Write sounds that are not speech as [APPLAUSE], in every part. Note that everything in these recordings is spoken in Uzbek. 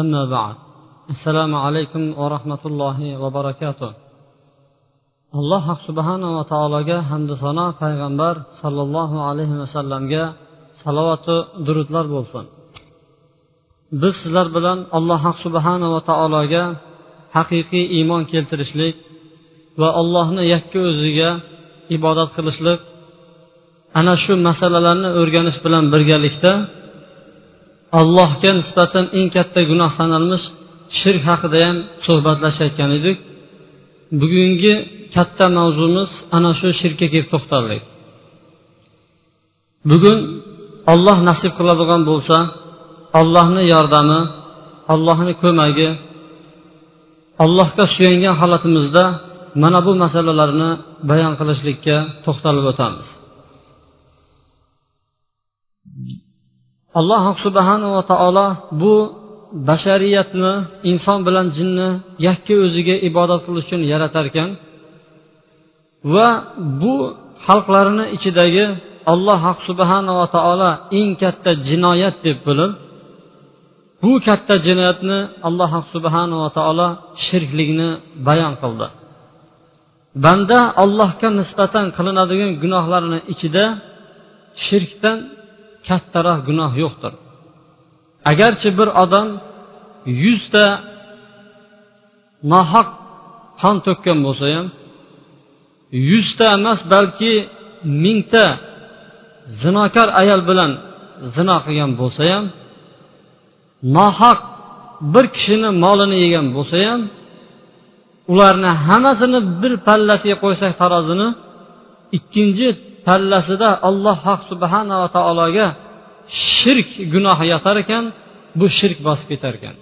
أما بعد السلام عليكم ورحمة الله وبركاته alloh subhanava taologa hamdu sano payg'ambar sollallohu alayhi vasallamga salovatu durudlar bo'lsin biz sizlar bilan alloh subhanava taologa haqiqiy iymon keltirishlik va allohni yakka o'ziga ibodat qilishlik ana shu masalalarni o'rganish bilan birgalikda allohga nisbatan eng katta gunoh sanalmish shirk haqida ham suhbatlashayotgan edik. Bugungi katta mavzumiz ana shu shirkka kelib to'xtaldik. Bugun olloh nasib qiladigan bo'lsa allohni yordami allohni ko'magi allohga suyangan holatimizda mana bu masalalarni bayon qilishlikka to'xtalib o'tamiz. Alloh subhanava taolo bu bashariyatni inson bilan jinni yakka o'ziga ibodat qilish uchun yaratar ekan va bu xalqlarini ichidagi alloh subhanava taolo eng katta jinoyat deb bilib bu katta jinoyatni alloh subhanava taolo shirklikni bayon qildi. Banda allohga nisbatan qilinadigan gunohlarni ichida shirkdan kattaroq gunoh yo'qdir. Agarchi bir odam yuzta nohaq qon to'kkan bo'lsa ham yuzta emas balki mingta zinokor ayol bilan zino qilgan bo'lsa ham nohaq bir kishini molini yegan bo'lsa ham ularni hammasini bir pallasiga qo'ysak tarozini ikkinchi pallasida alloh subhanava taologa shirk gunohi yotar ekan bu shirk bosib ketar ekan.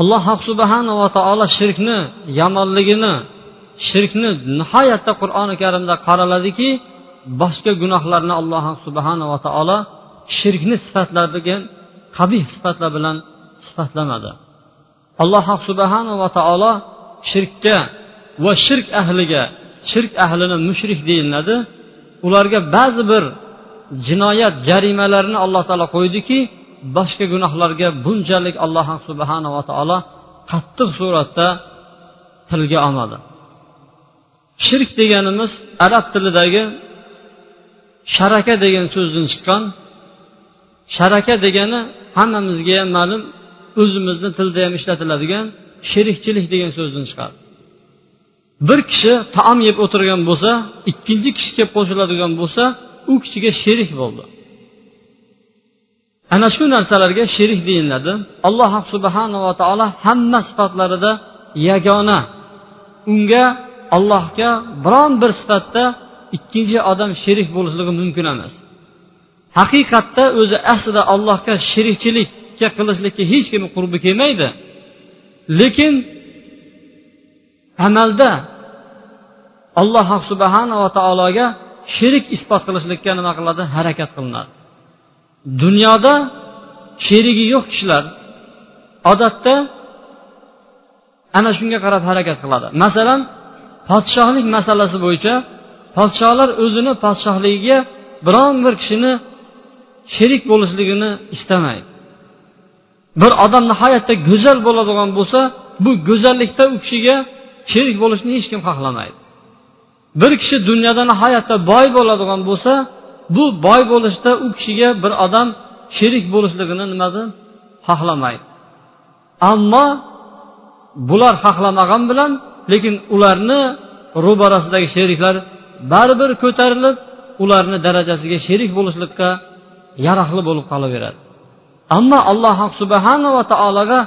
Alloh subhanava taolo shirkni yomonligini shirkni nihoyatda qur'oni karimda qoraladiki boshqa gunohlarni alloh subhanava taolo shirkni sifatladigan qabih sifatlar bilan sifatlamadi. Alloh subhanava taolo shirkka va shirk ahliga shirk ahlini mushrik deyiladi. Ularga ba'zi bir jinoyat jarimalarini alloh taolo qo'ydiki boshqa gunohlarga bunchalik alloh subhanava taolo qattiq suratda tilga olmadi. Shirk deganimiz arab tilidagi sharaka degan so'zdan chiqqan. Sharaka degani hammamizga ham ma'lum o'zimizni tilda ham ishlatiladigan sherikchilik degan so'zdan chiqadi bir kishi taom yeb o'tirgan bo'lsa ikkinchi kishi kelib qo'shiladigan bo'lsa u kishiga sherik bo'ldi. Ana shu narsalarga sherik deyiladi. Alloh subhanava taolo hamma sifatlarida yagona. Unga allohga biron bir sifatda ikkinchi odam sherik bo'lishligi mumkin emas. Haqiqatda o'zi aslida allohga sherikchilikka qilishlikka hech kim qurbi kelmaydi. Lekin amalda alloh subhanava taologa sherik isbot qilishlikka nima qiladi? Harakat qilinadi. Dunyoda sherigi yo'q kishilar odatda ana shunga qarab harakat qiladi. Masalan podshohlik masalasi bo'yicha podshohlar o'zini podshohligiga biron bir kishini sherik bo'lishligini istamaydi. Bir odam nihoyatda go'zal bo'ladigan bo'lsa bu go'zallikda u kishiga sherik bo'lishni hech kim xohlamaydi. Bir kishi dunyoda nihoyatda boy bo'ladigan bo'lsa bu boy bo'lishda u kishiga bir odam sherik bo'lishligini nimadi xohlamaydi. Ammo bular xohlamagan bilan lekin ularni ro'barasidagi sheriklar baribir ko'tarilib ularni darajasiga sherik bo'lishlikka yaroqli bo'lib qolaveradi. Ammo alloh subhanava taologa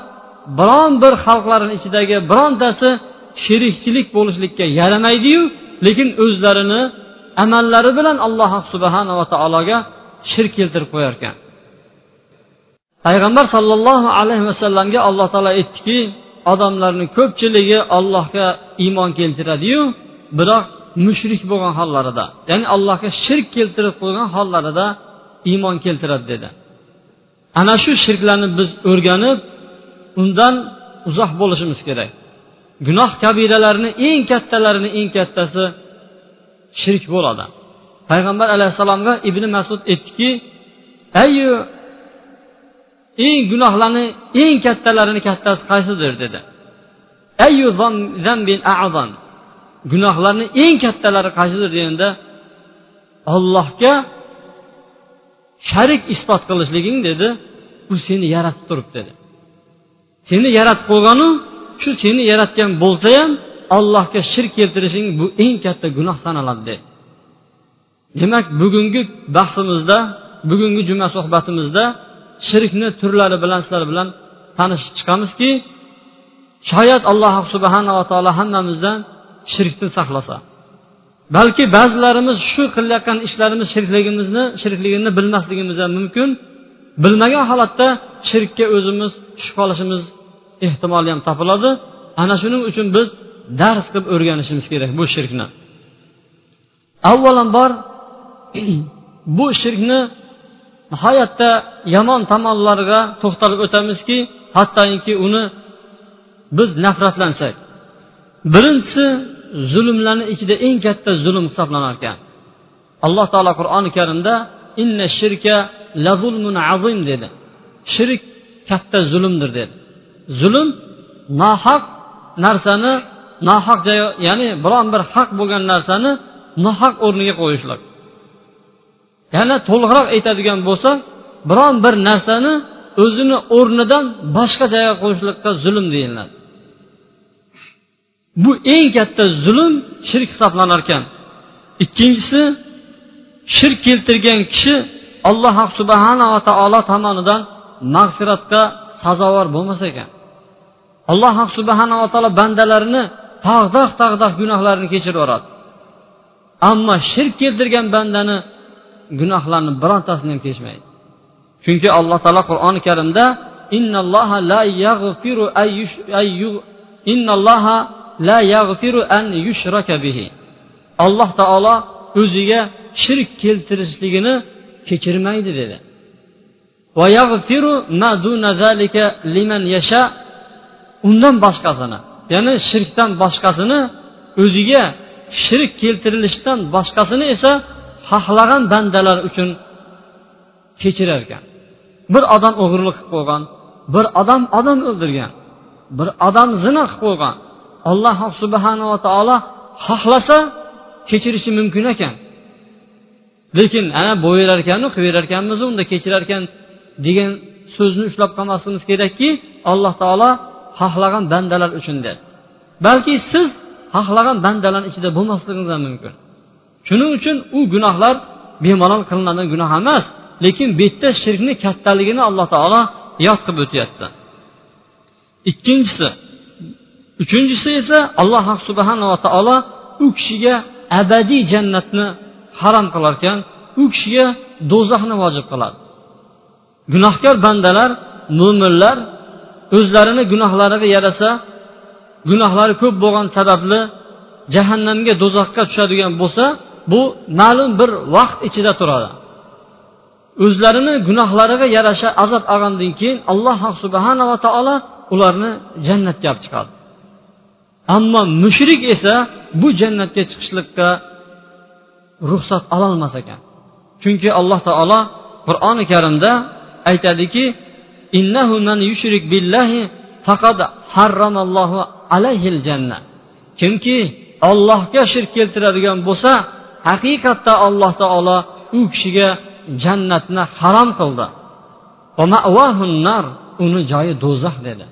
biron bir xalqlarni ichidagi birontasi sherikchilik bo'lishlikka yaramaydiyu lekin o'zlarini amallari bilan alloh subhanava taologa shirk keltirib qo'yar ekan payg'ambar sollallohu alayhi vasallamga alloh taolo aytdiki odamlarni ko'pchiligi allohga iymon keltiradiyu biroq mushrik bo'lgan hollarida ya'ni allohga shirk keltirib qo'ygan hollarida iymon keltiradi dedi. Ana shu shirklarni biz o'rganib undan uzoq bo'lishimiz kerak. Gunoh kabiralarni eng kattalarini eng kattasi shirk bo'ladi. Payg'ambar alayhissalomga ibn masud aytdiki ayu eng gunohlarni eng kattalarini kattasi qaysidir? dedi. Ayu zambin a'zam gunohlarni eng kattalari qaysidir? deganda ollohga sharik isbot qilishliging dedi. U seni yaratib turib dedi. Seni yaratib qo'yganu shu seni yaratgan bo'lsa ham allohga shirk keltirishing bu eng katta gunoh sanaladi. Dedi demak bugungi bahsimizda bugungi juma suhbatimizda shirkni turlari bilan sizlar bilan tanishib chiqamizki shoyat alloh subhanava taolo hammamizdan shirkdan saqlasa. Balki ba'zilarimiz shu qilayotgan ishlarimiz shirkligimizni shirkligini bilmasligimiz ham mumkin. Bilmagan holatda shirkka o'zimiz tushib qolishimiz ehtimoli ham topiladi. Ana shuning uchun biz dars qilib o'rganishimiz kerak bu shirkni. Avvalambor [CLEARS THROAT] bu shirkni nihoyatda yomon tomonlariga to'xtalib o'tamizki hattoki uni biz nafratlansak. Birinchisi zulmlarni ichida eng katta zulm hisoblanar ekan alloh taolo qur'oni karimda inna shirka lazulmun azim dedi. Shirk katta zulmdir dedi. Zulm nohaq narsani nohaq joy ya'ni biron bir haq bo'lgan narsani nohaq o'rniga qo'yishlik. Yana to'liqroq aytadigan bo'lsa biron bir narsani o'zini o'rnidan boshqa joyga qo'yishlikqa zulm deyiladi. Bu eng katta zulm shirk hisoblanar ekan. Ikkinchisi shirk keltirgan kishi alloh subhanava taolo tomonidan mag'firatga sazovor bo'lmas ekan. Alloh subhanava taolo bandalarini tag'doq tag'doq gunohlarini kechirib yuboradi ammo shirk keltirgan bandani gunohlarini birontasini ham kechmaydi. Chunki alloh taolo qur'oni karimda innalloha la yaghfiru innalloha la yaghfiru an yushraka bihi. Alloh taolo o'ziga shirk keltirishligini kechirmaydi dedi. Undan boshqasini ya'ni shirkdan boshqasini o'ziga shirk keltirilishdan boshqasini esa xohlagan bandalar uchun kechirar ekan bir odam o'g'irlik qilib qo'ygan bir odam odam o'ldirgan bir odam zina qilib qo'ygan alloh subhanava taolo xohlasa kechirishi mumkin ekan. Lekin ana bo'yirar ekanu qilib berar ekanmiz unda kechirar ekan degan so'zni ushlab qolmasligimiz kerakki alloh taolo xohlagan bandalar uchun dedi balki siz xohlagan bandalarni ichida bo'lmasligingiz ham mumkin. Shuning uchun u gunohlar bemalol qilinadigan gunoh emas lekin bu yerda shirkni kattaligini alloh taolo yod qilib o'tyapti. Ikkinchisi uchinchisi esa alloh subhanava taolo u kishiga abadiy jannatni harom qilar ekan u kishiga do'zaxni vojib qiladi gunohkor bandalar mo'minlar o'zlarini gunohlariga yarasa gunohlari ko'p bo'lgan sababli jahannamga do'zaxga tushadigan bo'lsa bu ma'lum bir vaqt ichida turadi. O'zlarini gunohlariga yarasha azob olgandan keyin alloh subhanava taolo ularni jannatga olib chiqadi. Ammo mushrik esa bu jannatga chiqishlikka ruxsat ololmas ekan. Chunki alloh taolo qur'oni karimda aytadiki innahu man yushrik billahi faqad harramallohu alayhil janna kimki ollohga shirk keltiradigan bo'lsa haqiqatda alloh taolo u kishiga jannatni harom qildi. uni joyi do'zax dedi.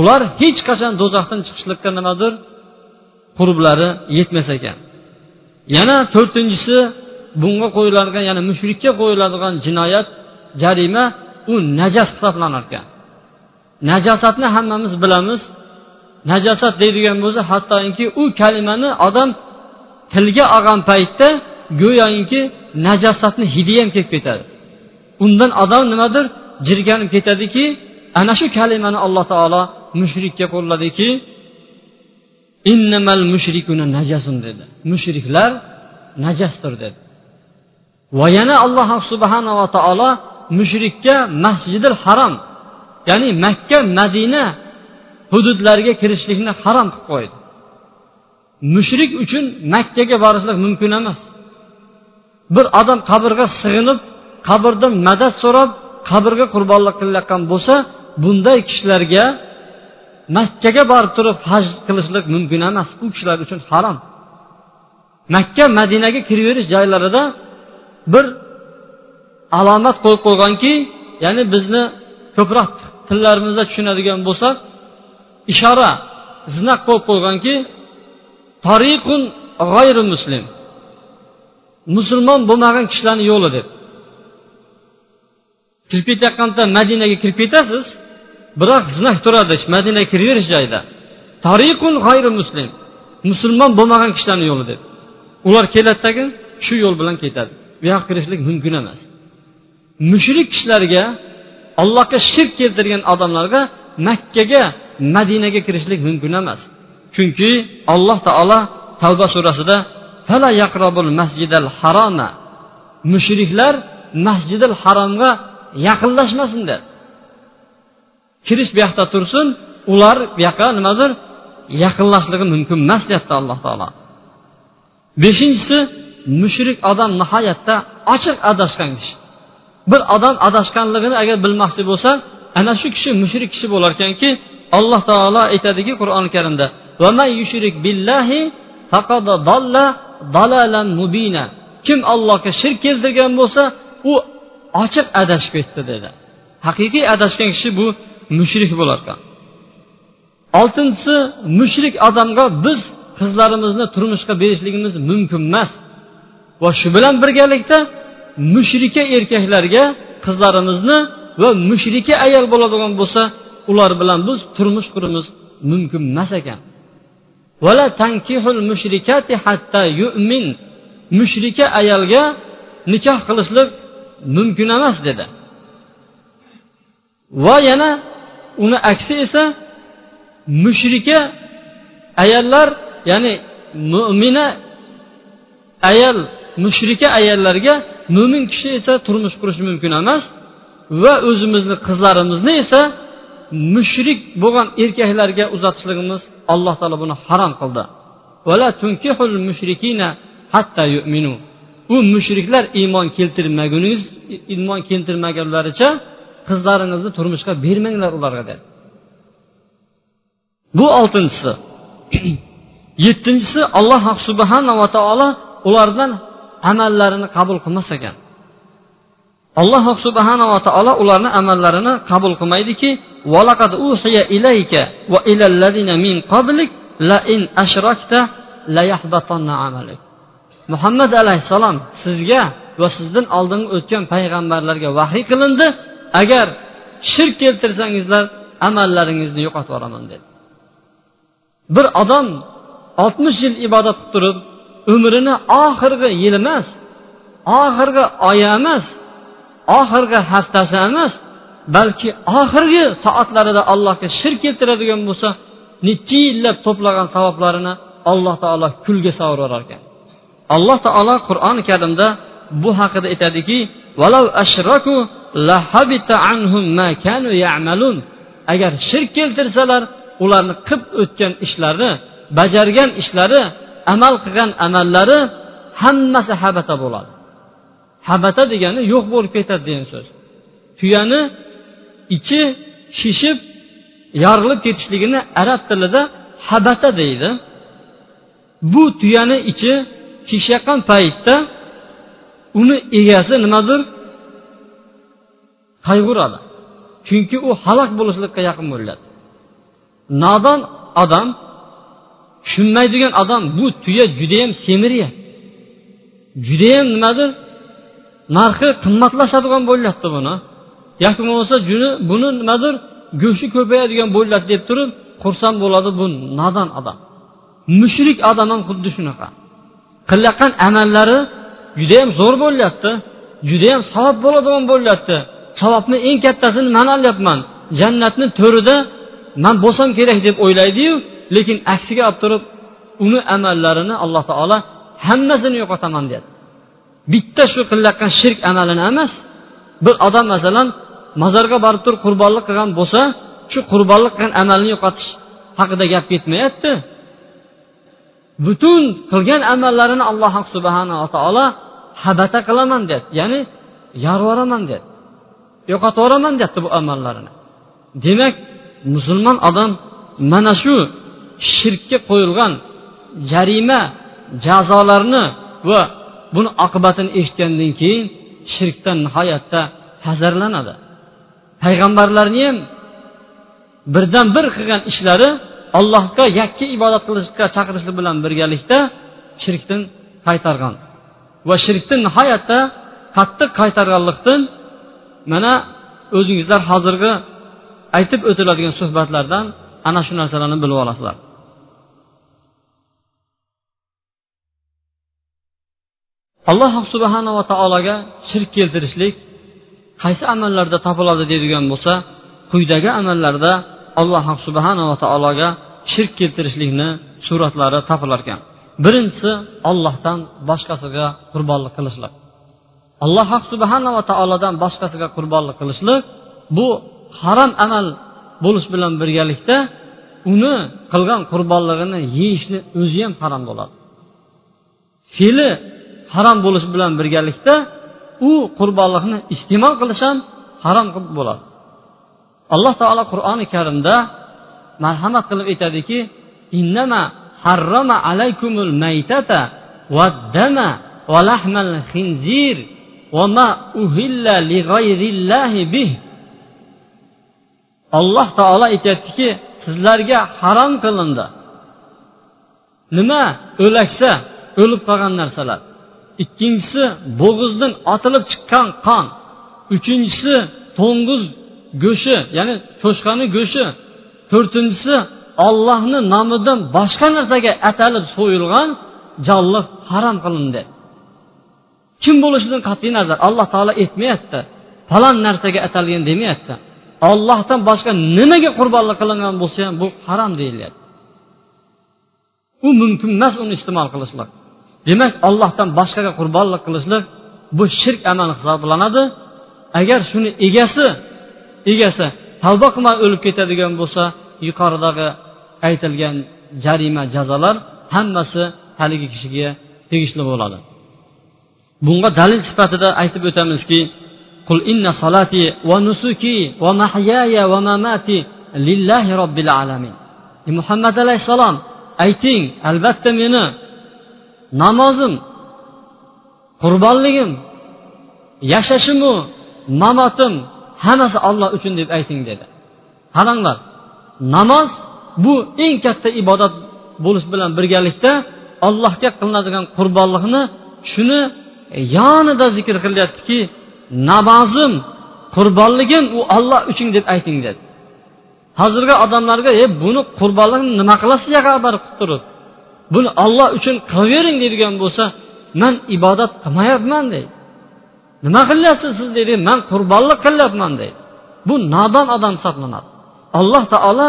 Ular hech qachon do'zaxdan chiqishlikka nimadir qurblari yetmas ekan. Yana to'rtinchisi bunga qo'yiladigan ya'ni mushrikka qo'yiladigan jinoyat jarima u najas hisoblanar ekan. Najosatni hammamiz bilamiz. Najosat deydigan bo'lsa hattoki u kalimani odam tilga olgan paytda go'yoki najosatni hidi ham kelib ketadi. Undan odam nimadir jirganib ketadiki ana shu kalimani alloh taolo mushrikka qo'lladiki innamal mushrikuna najasun dedi. Mushriklar najasdir dedi. Va yana alloh subhanava taolo mushrikka masjidil harom ya'ni makka madina hududlariga kirishlikni harom qilib qo'ydi. Mushrik uchun makkaga borishlik mumkin emas. Bir odam qabrga sig'inib qabrdan madad so'rab qabrga qurbonlik qilayotgan bo'lsa bunday kishilarga makkaga borib turib haj qilishlik mumkin emas. U kishilar uchun harom. Makka madinaga kiraverish joylarida bir alomat qo'yib qo'yganki ya'ni bizni ko'proq tillarimizda tushunadigan bo'lsak ishora znak qo'yib qo'yganki tariqun g'ayri muslim musulmon bo'lmagan kishilarni yo'li deb. Kirib ketayotganda madinaga kirib ketasiz biroq znak turadi madinaga kiraverish joyida. Tariqun g'ayri muslim musulmon bo'lmagan kishilarni yo'li deb. Ular keladidagi shu yo'l bilan ketadi. Bu yoqqa kirishlik mumkin emas. Mushrik kishilarga allohga shirk keltirgan odamlarga makkaga madinaga kirishlik mumkin emas. Chunki alloh taolo tavba surasida fala yaqrobul masjidal haroma mushriklar masjidil haromga yaqinlashmasin dedi kirish bu yoqda tursin ular bu yoqqa nimadir yaqinlashligi mumkin emas deyapti alloh taolo. Beshinchisi mushrik odam nihoyatda ochiq adashgan kishi. Bir odam adashganligini agar bilmoqchi bo'lsa ana shu kishi mushrik kishi bo'lar ekanki alloh taolo aytadiki qur'oni karimda kim allohga shirk keltirgan bo'lsa u ochiq adashib ketdi dedi. Haqiqiy adashgan kishi bu mushrik bo'lar ekan. Oltinchisi mushrik odamga biz qizlarimizni turmushga berishligimiz mumkin emas. Va shu bilan birgalikda mushrika erkaklarga qizlarimizni va mushrika ayol bo'ladigan bo'lsa ular bilan biz turmush qurimiz mumkin emas ekan. Vala tankihul mushrikati hatta yu'min. Mushrika ayolga nikoh qilishlik mumkin emas dedi. Va yana uni aksi esa mushrika ayollar ya'ni mo'mina ayol mushrika ayollarga mo'min kishi esa turmush qurishi mumkin emas va o'zimizni qizlarimizni esa mushrik bo'lgan erkaklarga uzatishligimiz alloh taolo buni harom qildi. U mushriklar iymon keltirmaguniz iymon keltirmaganlaricha qizlaringizni turmushga bermanglar ularga dedi. Bu oltinchisi. [CLEARS THROAT] Yettinchisi alloh subhanava taolo ulardan amallarini qabul qilmas ekan alloh subhanava taolo ularni amallarini qabul qilmaydiki muhammad alayhissalom sizga va sizdan oldingi o'tgan payg'ambarlarga vahiy qilindi agar shirk keltirsangizlar amallaringizni yo'qotib yuboraman dedi. Bir odam oltmish yil ibodat qilib turib umrini oxirgi yili emas oxirgi oyi emas oxirgi haftasi emas balki oxirgi soatlarida allohga shirk keltiradigan bo'lsa necha yillab to'plagan savoblarini alloh taolo kulga sovuraverar ekan. Alloh taolo qur'oni karimda bu haqida aytadiki agar shirk keltirsalar ularni qilib o'tgan ishlari bajargan ishlari amal qilgan amallari hammasi habata bo'ladi. Habata degani yo'q bo'lib ketadi degan so'z. Tuyani ichi shishib yorilib ketishligini arab tilida habata deydi. Bu tuyani ichi shishayotgan paytda uni egasi nimadir qayg'uradi. Chunki u halok bo'lishlikka yaqin bo'ladi. Nodon odam tushunmaydigan odam bu tuya judayam semiryapti judayam nimadir narxi qimmatlashadigan bo'lyapti buni. Yoki bo'lmasa juni buni nimadir go'shti ko'payadigan bo'lyapti deb turib xursand bo'ladi bu nodon odam. Mushrik odam ham xuddi shunaqa. Qilayotgan amallari judayam zo'r bo'lyapti judayam savob bo'ladigan bo'lyapti. Savobni eng kattasini man olyapman. Jannatni to'rida man bo'lsam kerak deb o'ylaydiyu lekin aksiga olib turib uni amallarini alloh taolo hammasini yo'qotaman deyapti. Bitta shu qilayotgan shirk amalini emas bir odam masalan mozorga borib turib qurbonlik qilgan bo'lsa shu qurbonlik qilgan amalni yo'qotish haqida gap ketmayapti. Butun qilgan amallarini alloh subhanava taolo habata qilaman deyapti. Ya'ni yorvoraman deyapti yo'qotib yuboraman deyapti bu amallarini. Demak musulmon odam mana shu shirkka qo'yilgan jarima jazolarni va buni oqibatini eshitgandan keyin shirkdan nihoyatda hazarlanadi. Payg'ambarlarni ham birdan bir qilgan ishlari allohga yakka ibodat qilishga chaqirishlik bilan birgalikda shirkdan qaytargan. Va shirkni nihoyatda qattiq qaytarganlikdan mana o'zingizlar hozirgi aytib o'tiladigan suhbatlardan ana shu narsalarni bilib olasizlar. Alloh subhanava taologa shirk keltirishlik qaysi amallarda topiladi deydigan bo'lsa quyidagi amallarda alloh subhanava taologa shirk keltirishlikni suratlari topilar ekan. Birinchisi ollohdan boshqasiga qurbonlik qilishlik. Alloh subhanava taolodan boshqasiga qurbonlik qilishlik bu harom amal bo'lish bilan birgalikda uni qilgan qurbonlig'ini yeyishni o'zi ham harom bo'ladi. Fe'li harom bo'lishi bilan birgalikda u qurbonliqni iste'mol qilish ham harom qilib bo'ladi. Alloh taolo qur'oni karimda marhamat qilib aytadiki innama harrama alaykumul maytata vaddama va lahmal khinzir va ma uhilla li g'ayrillahi bih. Alloh taolo aytyaptiki sizlarga harom qilindi. Nima o'laksa o'lib qolgan narsalar. Ikkinchisi bo'g'izdan otilib chiqqan qon. Uchinchisi to'ng'iz go'shti ya'ni cho'chqani go'shti to'rtinchisi ollohni nomidan boshqa narsaga atalib so'yilgan jonliq harom qilindi. Kim bo'lishidan qat'iy nazar alloh taolo aytmayapti. Falon narsaga atalgan demayapti. Ollohdan boshqa nimaga qurbonlik qilingan bo'lsa ham bu harom deyilyapti. U mumkin emas uni iste'mol qilishlik. demak ollohdan boshqaga qurbonlik qilishlik bu shirk amali hisoblanadi agar shuni egasi egasi tavba qilmay o'lib ketadigan bo'lsa yuqoridagi aytilgan jarima jazolar hammasi haligi kishiga tegishli bo'ladi bunga dalil sifatida aytib o'tamizki قل إن صلاتي ونسكي ومحياي ومماتي لله رب العالمين muhammad alayhissalom ayting albatta meni namozim qurbonligim yashashimu mamotim hammasi olloh uchun deb ayting dedi. Qaranglar namoz bu eng katta ibodat bo'lish bilan birgalikda allohga qilinadigan qurbonlikni shuni yonida zikr qilyaptiki namozim qurbonligim u olloh uchun deb ayting dedi. Hozirgi odamlarga e buni qurbonlikni nima qilasiz yoqqa qilib turib? Buni olloh uchun qilavering deydigan bo'lsa man ibodat qilmayapman deydi nima qilyapsiz siz? deydi. Man qurbonlik qilyapman deydi bu nodon odam hisoblanadi. Alloh taolo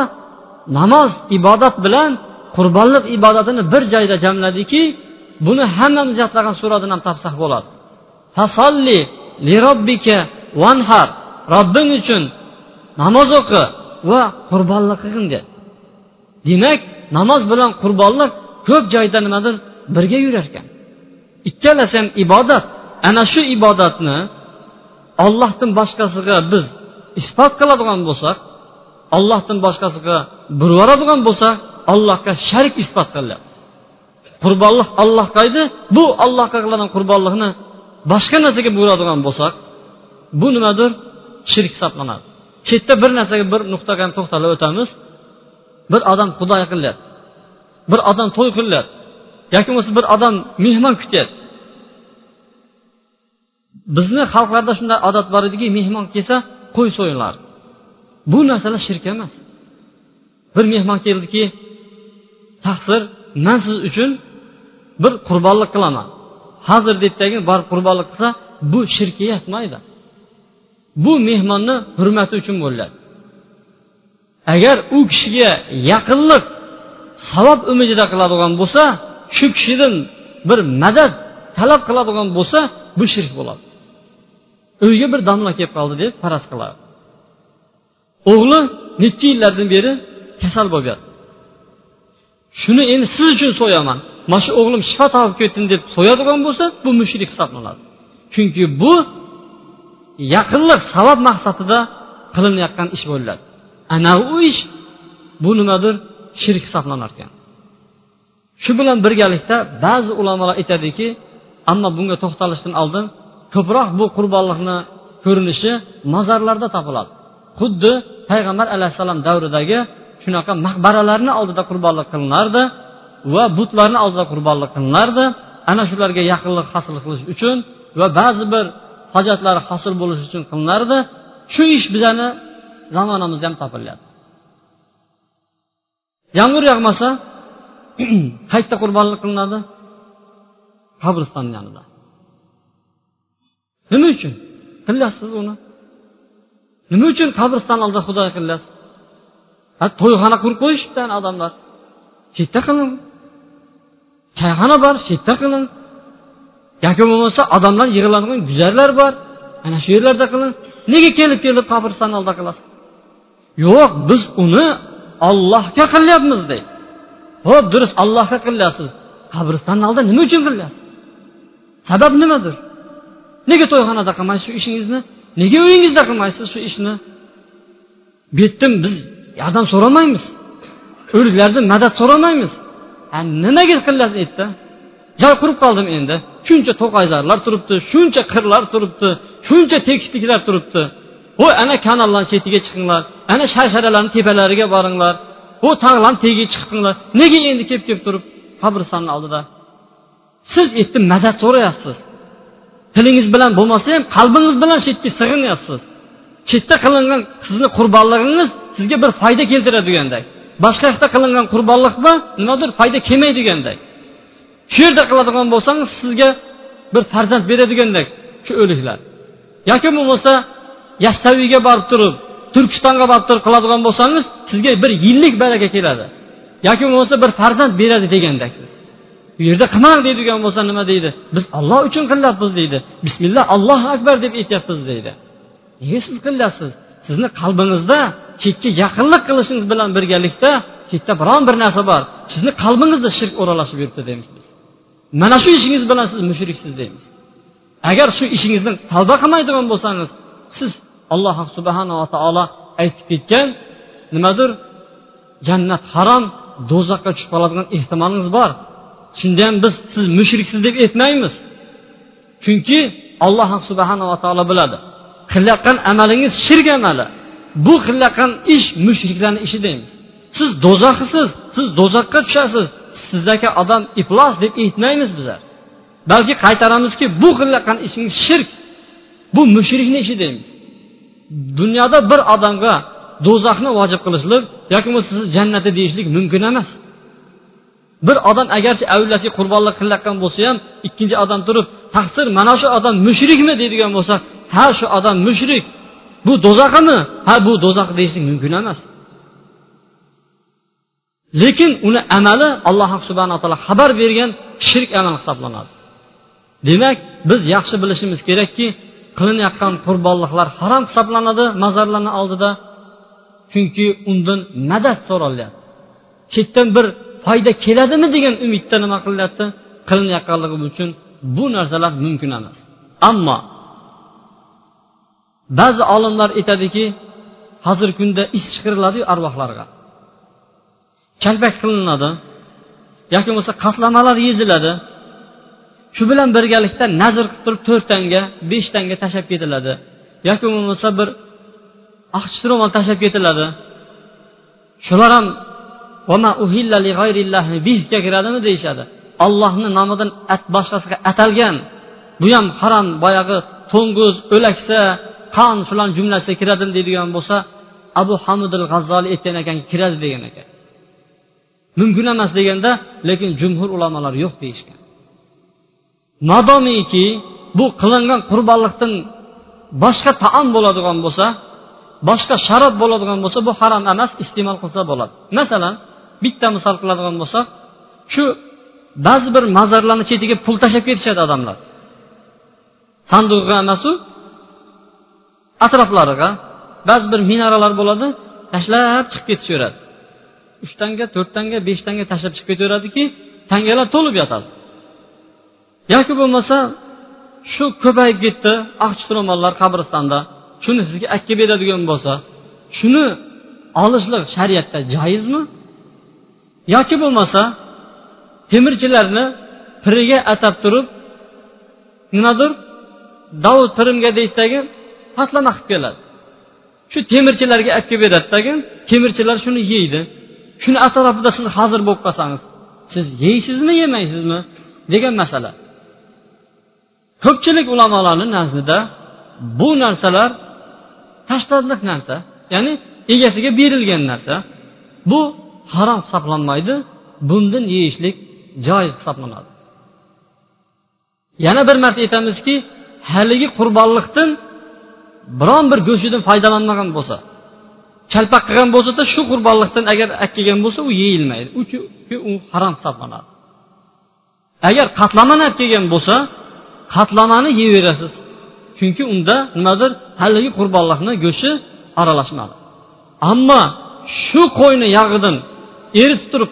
namoz ibodat bilan qurbonlik ibodatini bir joyda jamladiki buni hammamiz yodlagan suradan ham topsak bo'ladi. Fasolli li robbika vanhar robbing uchun namoz o'qi va qurbonlik qilgin dedi demak namoz bilan qurbonlik ko'p joyda nimadir birga yurar ekan ikkalasi ham ibodat. Ana shu ibodatni ollohdan boshqasiga biz isbot qiladigan bo'lsak ollohdan boshqasiga burvoradigan bo'lsak allohga sharik isbot qilyapmiz qurbonlik ollohga edi. Bu allohga qiladigan qurbonlikni boshqa narsaga buradigan bo'lsak bu nimadir shirk hisoblanadi. Shu yerda bir narsaga bir nuqtaga to'xtalib o'tamiz. Bir odam xudo qilyapti bir odam to'y qilyapti yoki bo'lmasa bir odam mehmon kutyapti bizni xalqlarda shunday odat bor ediki mehmon kelsa qo'y so'yilardi bu narsalar shirk emas. Bir mehmon keldiki taqsir man siz uchun bir qurbonlik qilaman. Hozir deydidagi borib qurbonlik qilsa bu shirkka yetmaydi. Bu mehmonni hurmati uchun bo'ladi. Agar u kishiga yaqinlik savob umidida qiladigan bo'lsa shu kishidan bir madad talab qiladigan bo'lsa bu shirk bo'ladi. Uyga bir domla kelib qoldi deb faraz qiladi. O'g'li necha yillardan beri kasal bo'lib yotdi. Shuni endi siz uchun so'yaman. Mana shu o'g'lim shifo topib ketdin deb so'yadigan bo'lsa bu mushrik hisoblanadi. Chunki bu yaqinlik savob maqsadida qilinayotgan ish bo'ladi. Ana u ish bu nimadir shirk hisoblanar ekan shu bilan birgalikda ba'zi ulamolar aytadiki ammo bunga to'xtalishdan oldin ko'proq bu qurbonliqni ko'rinishi mozorlarda topiladi. Xuddi payg'ambar alayhissalom davridagi shunaqa maqbaralarni oldida qurbonlik qilinardi va butlarni oldida qurbonlik qilinardi. Ana shularga yaqinlik hosil qilish uchun va ba'zi bir hojatlari hosil bo'lishi uchun qilinardi. Shu ish bizani zamonamizda ham topilyapti. Yomg'ir yog'masa [CLEARS THROAT] qayerda qurbonlik qilinadi qabristonni yonida. Nima uchun? Qilyapsiz uni. Nima uchun qabriston oldida xudo qilyapsiz? To'yxona qurib qo'yishibdi odamlar. Shu yerda qiling. Choyxona bor shu yerda qiling. Yoki bo'lmasa odamlar yig'iladigan guzarlar bor. Ana shu yerlarda qiling. Nega kelib kelib qabristonni oldida qilasiz? Yo'q biz uni ollohga qilyapmiz deydi. Ho'p durust allohga qilyapsiz qabristonni oldida nima uchun qilyapsiz sabab nimadir? Nega to'yxonada qilmaysiz shu ishingizni? Nega uyingizda qilmaysiz shu ishni? Bu yerdan biz yordam so'ramaymiz. O'liklardan madad so'ramaymiz. Nimaga qilyapsiz aytdi. Joy qurib qoldim endi. Shuncha to'qayzorlar turibdi shuncha qirlar turibdi shuncha tekisliklar turibdi. Voy ana kanallarni chetiga chiqinglar. Ana sharsharalarni tepalariga boringlar. Bu tog'larni tagiga chiqinglar. Nega endi kelib kelib turib qabristonni oldida? Siz endi madad so'rayapsiz. Tilingiz bilan bo'lmasa ham qalbingiz bilan shu yerga sig'inyapsiz. Chetda qilingan sizni qurbonligingiz sizga bir foyda keltiradiganday. Boshqa yoqda qilingan qurbonlikda nimadir foyda kelmaydiganday. Shu yerda qiladigan bo'lsangiz sizga bir farzand beradigandek shu o'liklar. Yoki bo'lmasa yassaviyga borib turib turkistonga borib turib qiladigan bo'lsangiz sizga bir yillik baraka keladi. Yoki bo'lmasa bir farzand beradi degandaksiz u yerda qilmang deydigan bo'lsa nima deydi? Biz olloh uchun qilyapmiz deydi. Bismillah allohu akbar deb aytyapmiz deydi. Nega siz qilyapsiz? Sizni qalbingizda chekka yaqinlik qilishingiz bilan birgalikda chetda biron bir narsa bor. Sizni qalbingizda shirk o'ralashib yuribdi deymiz biz. Mana shu ishingiz bilan siz mushriksiz deymiz. Agar shu ishingizdan tavba qilmaydigan bo'lsangiz siz alloh subhanava taolo aytib ketgan nimadir jannat harom do'zaxga tushib qoladigan ehtimolingiz bor. Shunda ham biz siz mushriksiz deb aytmaymiz. Chunki alloh subhanava taolo biladi qilayotgan amalingiz shirk amali. Bu qilayotgan ish mushriklarni ishi deymiz. Siz do'zaxisiz siz do'zaxga tushasiz sizdagi odam iflos deb aytmaymiz bizlar. Balki qaytaramizki bu qilayotgan ishingiz shirk bu mushrikni ishi deymiz. Dunyoda bir odamga do'zaxni vojib qilishlik yoki bo'lmasa sizni jannati deyishlik mumkin emas. Bir odam agarchi avlasiga qurbonlik qilayotgan bo'lsa ham ikkinchi odam turib taqsir mana shu odam mushrikmi? deydigan bo'lsa ha shu odam mushrik. Bu do'zaximi ha bu do'zax deyishlik mumkin emas. Lekin uni amali alloh subhana taolo xabar bergan shirk amal hisoblanadi. Demak biz yaxshi bilishimiz kerakki qilinayotgan qurbonliqlar harom hisoblanadi mazarlarni oldida. Chunki undan madad so'ralyapti chetdan bir foyda keladimi degan umidda nima qilyapti qilinayotganligi uchun bu narsalar mumkin emas. Ammo ba'zi olimlar aytadiki hozirgi kunda is chiqiriladiyu arvohlarga. Kalpak qilinadi yoki bo'lmasa qatlamalar yeziladi. Shu bilan birgalikda nazr qilib turib to'rt tanga besh tanga tashlab ketiladi. Yoki bo'lmasa bir oqchi ro'mol tashlab ketiladi. Shular ham kiradimi? deyishadi. Ollohni nomidan at boshqasiga atalgan bu ham harom boyagi to'ng'iz o'laksa qon shularni jumlasiga kiradimi deydigan bo'lsa abu hamidil g'azzoliy aytgan ekan kiradi degan ekan. Mumkin emas deganda lekin jumhur ulamolar yo'q deyishgan. Madomiki bu qilingan qurbonliqdan boshqa taom bo'ladigan bo'lsa boshqa sharob bo'ladigan bo'lsa bu harom emas iste'mol qilsa bo'ladi. Masalan bitta misol qiladigan bo'lsak shu ba'zi bir mazarlarni chetiga pul tashlab ketishadi odamlar. Sanduqqa emasu atroflariga ba'zi bir minaralar bo'ladi tashlab chiqib ketishaveradi. Uch tanga to'rt tanga besh tanga tashlab chiqib ketaveradiki tangalar to'lib yotadi. Yoki bo'lmasa shu ko'payib ketdi ah, aqchi ro'mollar qabristonda shuni sizga akka beradigan bo'lsa shuni olishlik shariatda joizmi? Yoki bo'lmasa temirchilarni piriga atab turib nimadir davud pirimga deydidagi patlama qilib keladi. Shu temirchilarga olib kelib beradidagi temirchilar shuni yeydi. Shuni atrofida siz hozir bo'lib qolsangiz siz yeysizmi yemaysizmi degan masala. Ko'pchilik ulamolarni nazdida bu narsalar tashladiq narsa ya'ni egasiga berilgan narsa. Bu harom hisoblanmaydi bundan yeyishlik joiz hisoblanadi. Yana bir marta aytamizki haligi qurbonliqdan biron bir go'shtidan foydalanmagan bo'lsa chalpak qilgan bo'lsada shu qurbonliqdan agar olib kelgan bo'lsa u yeyilmaydi. U harom hisoblanadi. Agar qatlamani olib kelgan bo'lsa qatlamani yeyverasiz. Chunki unda nimadir haligi qurbonliqni go'shti aralashmadi. Ammo shu qo'yni yog'idan eritib turib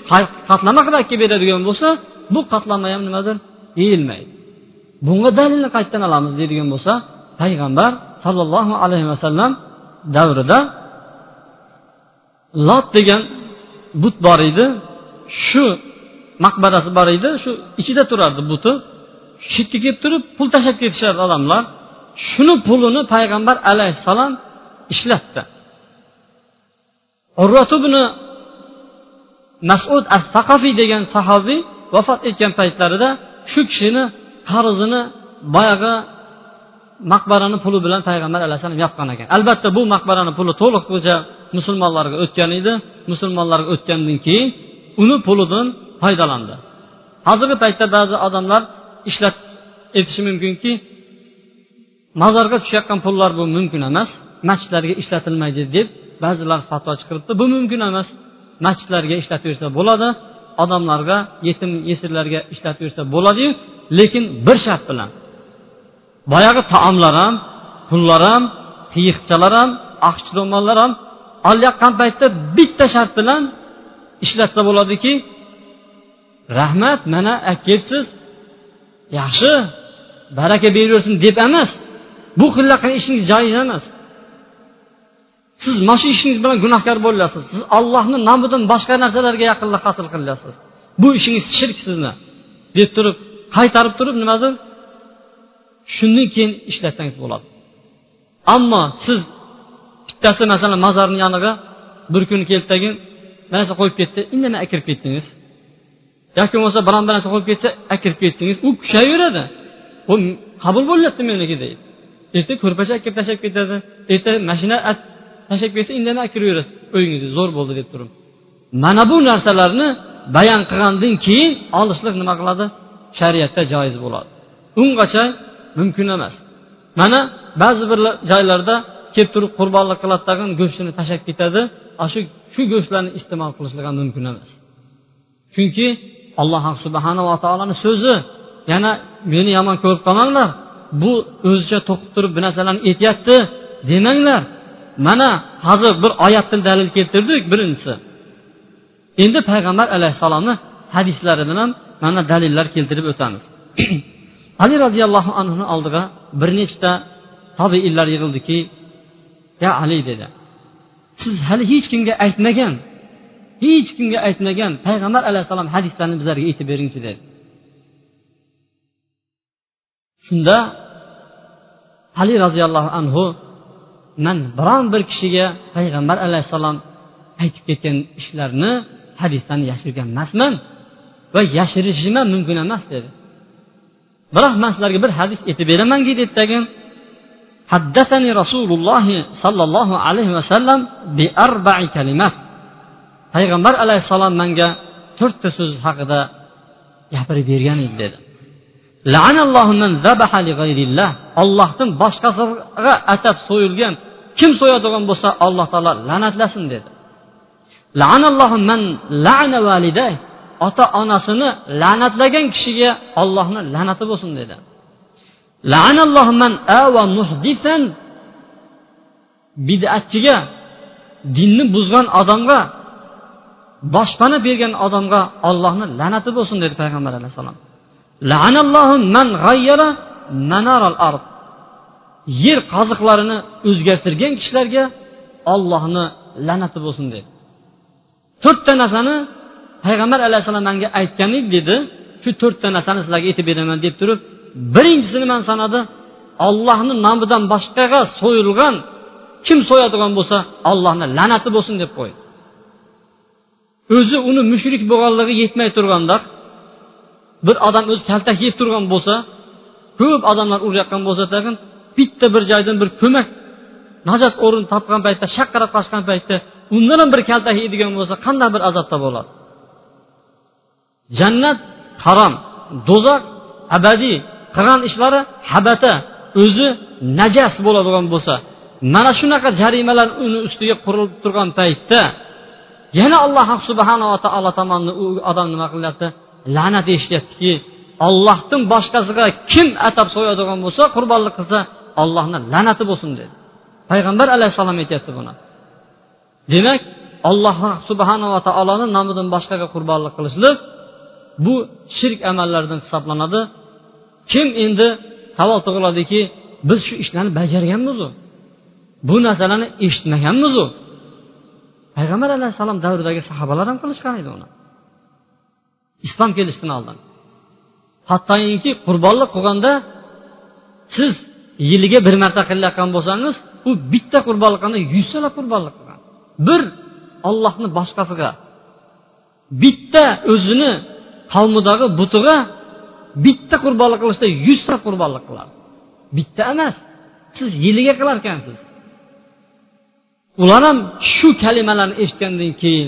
qatlama qilib olib kelib beradigan bo'lsa bu qatlama ham nimadir yeyilmaydi. Bunga dalilni qayerdan olamiz deydigan bo'lsa payg'ambar sollallohu alayhi vasallam davrida lot degan but bor edi. Shu maqbarasi bor edi. Shu ichida turardi buti. Chetga kelib turib pul tashlab ketishadi odamlar shuni pulini payg'ambar alayhissalom ishlatdi ibn masud as saqafiy degan sahobiy vafot etgan paytlarida shu kishini qarzini boyagi maqbarani puli bilan payg'ambar alayhissalom yopgan ekan. Albatta bu maqbarani puli to'liqlicha musulmonlarga o'tgan edi. Musulmonlarga o'tgandan keyin uni pulidan foydalandi. Hozirgi paytda ba'zi odamlar ishlat etishi mumkinki mozorga tushayotgan pullar bu mumkin emas masjidlarga ishlatilmaydi deb ba'zilar fatvo chiqaribdi bu mumkin emas masjidlarga ishlataversa bo'ladi odamlarga yetim yesirlarga ishlataversa bo'ladiyu lekin bir shart bilan. Boyagi taomlar ham pullar ham qiyiqchalar ham aqch ro'mollar ham olayotgan paytda bitta shart bilan ishlatsa bo'ladiki rahmat mana kelibsiz yaxshi baraka beraversin deb emas bu qilgan ishingiz joiz emas. Siz mana shu ishingiz bilan gunohkor bo'lyapsiz siz allohni nomidan boshqa narsalarga yaqinlik hosil qilyapsiz bu ishingiz shirk sizni. Deb turib qaytarib turib nimadir shundan keyin ishlatsangiz bo'ladi. Ammo siz bittasi masalan mozorni yoniga bir kun kelib tagin narsa qo'yib ketdi indamay akirib ketdingiz. Yoki bo'lmasa biron bir narsa qo'yib ketsa akirib ketdingiz. U kuchayaveradi u qabul bo'lyapti meniki deydi. Erta ko'rpacha akirib tashlab ketadi. Erta mashina tashlab ketsa indamay akiraverasiz o'yingizni zo'r bo'ldi deb turib. Mana bu narsalarni bayon qilgandan keyin olishlik nima qiladi? Shariatda joiz bo'ladi. Ungacha mumkin emas. Mana ba'zi bir joylarda kelib turib qurbonlik qiladi tag'in go'shtini tashlab ketadi. Shu shu go'shtlarni iste'mol qilishlik ham mumkin emas. Chunki alloh subhanava taoloni so'zi. Yana meni yomon ko'rib qolmanglar. Bu o'zicha to'qib turib bir narsalarni aytyapti demanglar. Mana hozir bir oyatdan dalil keltirdik birinchisi. Endi payg'ambar alayhissalomni hadislaridan ham mana dalillar keltirib o'tamiz. [CLEARS THROAT] Ali roziyallohu anhuni oldiga bir nechta tobeinlar yig'ildiki ya ali dedi. Siz hali hech kimga aytmagan hech kimga aytmagan payg'ambar alayhissalom hadislarni bizlarga aytib beringchi dedi shunda ali roziyallohu anhu man biron bir kishiga payg'ambar alayhissalom aytib ketgan ishlarni hadislarni yashirgan emasman va yashirishim ham mumkin emas dedi biroq man sizlarga bir hadis aytib beramanki dedi tagin حدثني رسول الله صلى الله عليه وسلم بأربع كلمات payg'ambar alayhissalom manga to'rtta so'z haqida gapirib bergan edi dedi. Ollohdan boshqasiga atab so'yilgan kim so'yadigan bo'lsa alloh taolo la'natlasin dedi. Ota onasini la'natlagan kishiga ollohni la'nati bo'lsin dedi. Bidatchiga dinni buzgan odamga boshpana bergan odamga ollohni la'nati bo'lsin dedi payg'ambar alayhissalom yer qoziqlarini o'zgartirgan kishilarga ollohni la'nati bo'lsin dedi. To'rtta narsani payg'ambar alayhissalom manga aytgan edi dedi. Shu to'rtta narsani sizlarga aytib beraman deb turib birinchisini man sanadi ollohni nomidan boshqaga so'yilgan kim so'yadigan bo'lsa ollohni la'nati bo'lsin deb qo'ydi. O'zi uni mushrik bo'lganligi yetmay turganda bir odam o'zi kaltak yeb turgan bo'lsa ko'p odamlar urayotgan bo'lsa tag'in bitta bir joydan bir ko'mak najot o'rin topgan paytda shaqqirab qochgan paytda undan ham bir kaltak yeydigan bo'lsa qanday bir azobda bo'ladi? Jannat harom do'zax abadiy qilgan ishlari habata o'zi najas bo'ladigan bo'lsa mana shunaqa jarimalar uni ustiga qurilib turgan paytda yana alloh subhanava taolo tomonidan u odam nima qilyapti? La'nat eshityaptiki ollohdan boshqasiga kim atab so'yadigan bo'lsa qurbonlik qilsa ollohni la'nati bo'lsin dedi. Payg'ambar alayhissalom aytyapti buni. Demak alloh subhanava taoloni nomidan boshqaga qurbonlik qilishlik bu shirk amallaridan hisoblanadi. Kim endi savol tug'iladiki biz shu ishlarni bajarganmizu? Bu narsalarni eshitmaganmizu? Payg'ambar alayhissalom davridagi sahobalar ham qilishgan edi uni. Islom kelishidan oldin. Hattoki qurbonlik qilganda siz yiliga bir marta qilayotgan bo'lsangiz u bitta qurbonlik qilganda yuztalab qurbonlik qilgan. Bir ollohni boshqasiga bitta o'zini qavmidagi butiga bitta qurbonlik qilishda yuzta qurbonlik qiladi bitta emas siz yiliga qilarkansiz. Ular ham shu kalimalarni eshitgandan keyin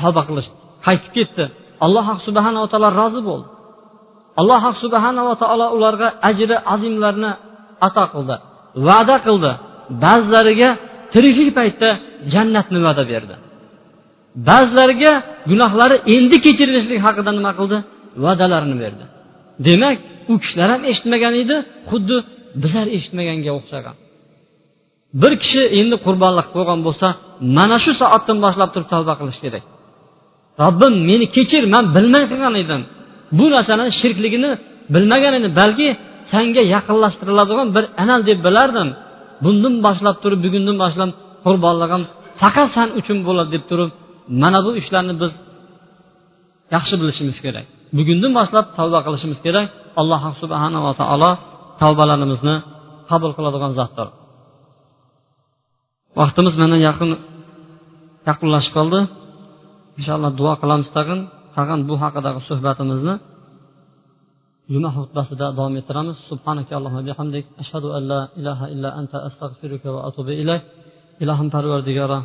tavba qilishdi. Qaytib ketdi. Alloh subhanava taolo rozi bo'ldi. Alloh subhanava taolo ularga ajri azimlarni ato qildi va'da qildi. Ba'zilariga tiriklik paytda jannatni va'da berdi. Ba'zilariga gunohlari endi kechirilishlik haqida nima qildi? Va'dalarini berdi. Demak u kishilar ham eshitmagan edi xuddi bizlar eshitmaganga o'xshagan. Bir kishi endi qurbonlik qo'ygan bo'lsa mana shu soatdan boshlab turib tavba qilish kerak. Robbim meni kechir man bilmay qilgan edim. Bu narsani shirkligini bilmagan edim balki sanga yaqinlashtiriladigan bir amal deb bilardim. Bundan boshlab turib bugundan boshlab qurbonligim faqat san uchun bo'ladi deb turib mana bu ishlarni biz yaxshi bilishimiz kerak. Bugundan boshlab tavba qilishimiz kerak. Alloh subhanava taolo tavbalarimizni qabul qiladigan zotdir. Vaqtimiz mana yaqin yaqinlashib qoldi. Inshaalloh duo qilamiz tag'in. Tag'in bu haqidagi suhbatimizni juma xutbasida davom ettiramiz. Subhanaka allohumma bihamdik. Ashhadu an la ilaha illa anta astag'firuka va atubu ilayk. Ilohim parvardigora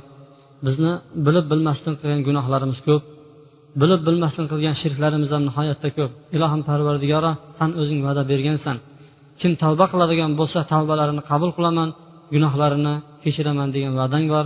bizni bilib bilmasdan qilgan gunohlarimiz ko'p. Bilib bilmasdan qilgan shirklarimiz ham nihoyatda ko'p. Ilohim parvardigora san o'zing va'da bergansan. Kim tavba qiladigan bo'lsa tavbalarini qabul qilaman gunohlarini kechiraman degan va'dang bor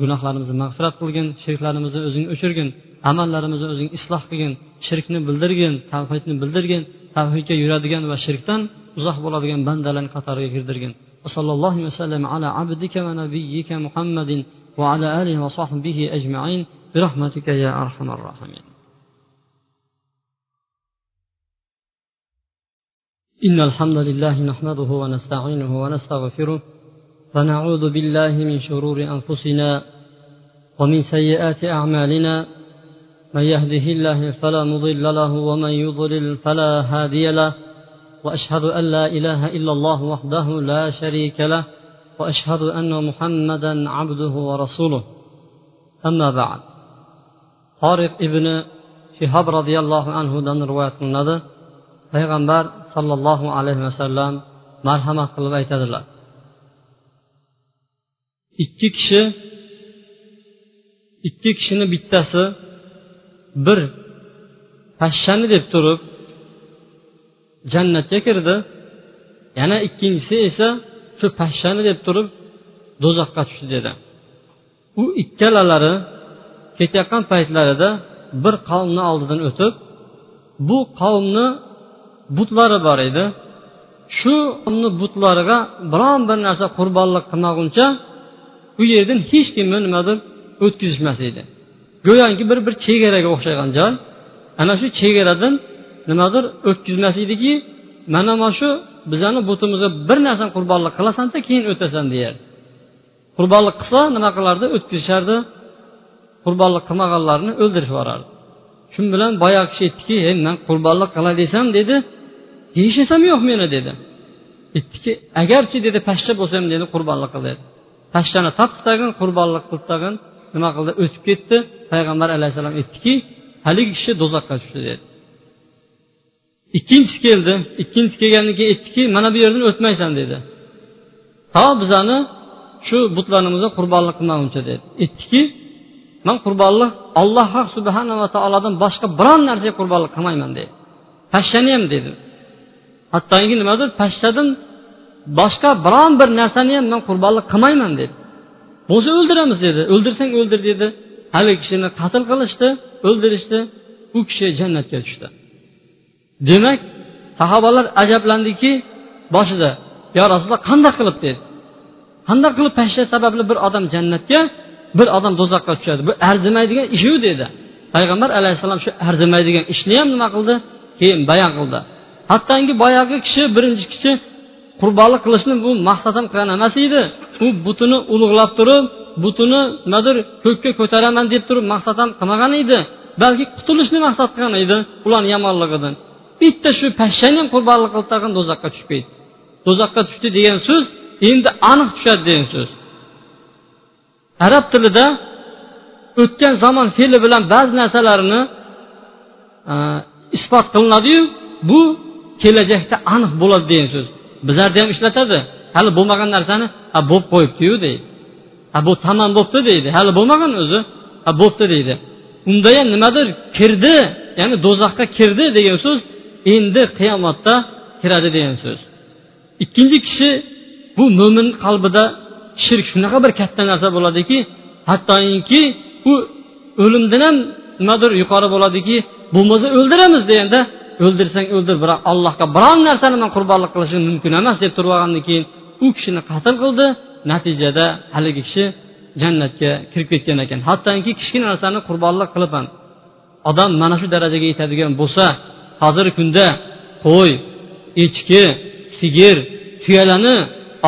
gunohlarimizni mag'firat qilgin shirklarimizni o'zing o'chirgin amallarimizni o'zing isloh qilgin shirkni bildirgin tavhidni bildirgin tavhidga yuradigan va shirkdan uzoq bo'ladigan bandalarni qatoriga kirdirgin وصلى الله وسلم على عبدك ونبيك محمد وعلى آله وصحبه أجمعين برحمتك يا أرحم الراحمين إن الحمد لله نحمده ونستعينه ونستغفره ونعوذ بالله من شرور أنفسنا ومن سيئات أعمالنا. من يهده الله فلا مضل له ومن يضلل فلا هادي له. وأشهد أن لا إله إلا الله وحده لا شريك له. وأشهد أن محمدا عبده ورسوله. أما بعد طارق ابن شهاب رضي الله عنه دن رواية qilinadi payg'ambar sollallohu alayhi vasallam marhamat qilib aytadilar ikki kishi ikki kishini bittasi bir pashshani deb turib jannatga kirdi. Yana ikkinchisi esa shu pashshani deb turib do'zaxga tushdi dedi. U ikkalalari ketayotgan paytlarida bir qavmni oldidan o'tib bu qavmni butlari bor edi. Shu butlariga biron bir narsa qurbonlik qilmaguncha u yerdan hech kimni nimadir o'tkazishmas edi. Go'yoki bir bir chegaraga o'xshagan joy ana shu chegaradan nimadir o'tkazmas ediki mana mana shu bizani butimizga bir narsani qurbonlik qilasanda keyin o'tasan deyar qurbonlik qilsa nima qilardi? O'tkazishardi. Qurbonlik qilmaganlarni o'ldirib yuborardi. Shu bilan boyagi kishi aytdiki ey man qurbonlik qilay desam dedi. Yeyishsam yo'q meni dedi. Aytdiki agarchi dedi pashsha bo'lsam dedi qurbonlik qil dedi. Pashshani topdi tag'in qurbonlik qilib tag'in nima qildi? O'tib ketdi. Payg'ambar alayhissalom aytdiki haligi kishi do'zaxga tushdi dedi. Ikkinchisi keldi. Ikkinchisi kelgandan keyin aytdiki mana bu yerdan o'tmaysan dedi. To bizani shu butlarimizga qurbonlik qilmaguncha dedi. Aytdiki man qurbonlik alloh subhanava taolodan boshqa biron narsaga qurbonlik qilmayman dedi. Pashshani ham dedi. Hattoki nimadir pashshadan boshqa biron bir narsani ham man qurbonlik qilmayman dedi. Bo'lsa o'ldiramiz dedi. O'ldirsang o'ldir dedi. Haligi kishini qatl qilishdi o'ldirishdi. U kishi jannatga tushdi. Demak sahobalar ajablandiki boshida yo rasululloh qanday qilib? dedi. Qanday qilib pashsha sababli bir odam jannatga bir odam do'zaxga tushadi? Bu arzimaydigan ishu dedi. Payg'ambar alayhissalom shu arzimaydigan ishni ham nima qildi? Keyin bayon qildi. Hattoki boyagi kishi birinchi kishi qurbonlik qilishni bu maqsad ham qilgan emas edi. U butini ulug'lab turib butini nimadir ko'kka ko'taraman deb turib maqsad ham qilmagan edi. Balki qutulishni maqsad qilgan edi ularni yomonligidan. Bitta shu pashshani ham qurbonlik qilib tag'in do'zaxga tushib ketdi do'zaxga tushdi degan so'z endi aniq tushadi degan so'z. Arab tilida o'tgan zamon fe'li bilan ba'zi narsalarni e, isbot qilinadiyu bu kelajakda aniq bo'ladi degan so'z. Bizlarda ham ishlatadi. Hali bo'lmagan narsani ha bo'lib qo'yibdiyu deydi. Ha bu tamom bo'libdi deydi. Hali bo'lmagan o'zi ha bo'libdi deydi. Unda ham nimadir kirdi ya'ni do'zaxga kirdi degan so'z endi qiyomatda kiradi degan so'z. Ikkinchi kishi bu mo'min qalbida shirk shunaqa bir katta narsa bo'ladiki hattoki u o'limdan ham nimadir yuqori bo'ladiki bo'lmasa o'ldiramiz deganda o'ldirsang o'ldir biroq allohga biron narsani man qurbonlik qilishim mumkin emas deb turib olgandan keyin u kishini qatl qildi. Natijada haligi kishi jannatga kirib ketgan ekan. Hattoki kichkina narsani qurbonlik qilib ham odam mana shu darajaga yetadigan bo'lsa hozirgi kunda qo'y echki sigir tuyalarni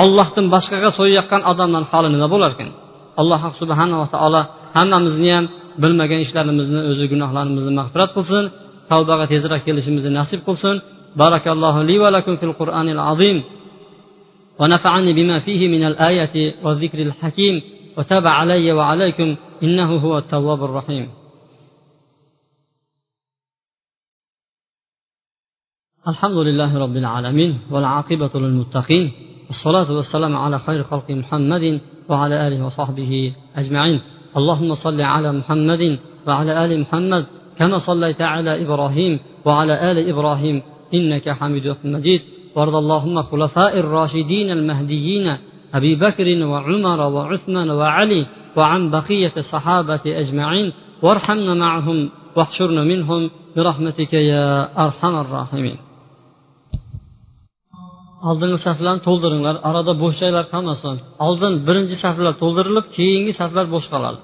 ollohdan boshqaga so'yayotgan odamlarni holi nima bo'larkan alloh subhanava taolo hammamizni ham bilmagan ishlarimizni o'zi gunohlarimizni mag'firat qilsin. Tavbaga tezroq kelishimizni nasib qilsin. Barakallohu li va lakum fil qur'anil azim. ونفعني بما فيه من الآية والذكر الحكيم وتاب علي وعليكم إنه هو التواب الرحيم الحمد لله رب العالمين والعاقبة للمتقين والصلاة والسلام على خير خلق محمد وعلى آله وصحبه أجمعين اللهم صل على محمد وعلى آل محمد كما صليت على إبراهيم وعلى آل إبراهيم إنك حميد مجيد. وارض اللهم خلفاء الراشدين المهديين أبي بكر وعمر وعثمان وعلي وعن بقية الصحابة أجمعين. وارحمنا معهم واحشرنا منهم برحمتك يا أرحم الراحمين. Oldingi saflarni to'ldiringlar arada bo'sh joylar qolmasin. Oldin birinchi saflar to'ldirilib keyingi saflar bo'sh qoladi.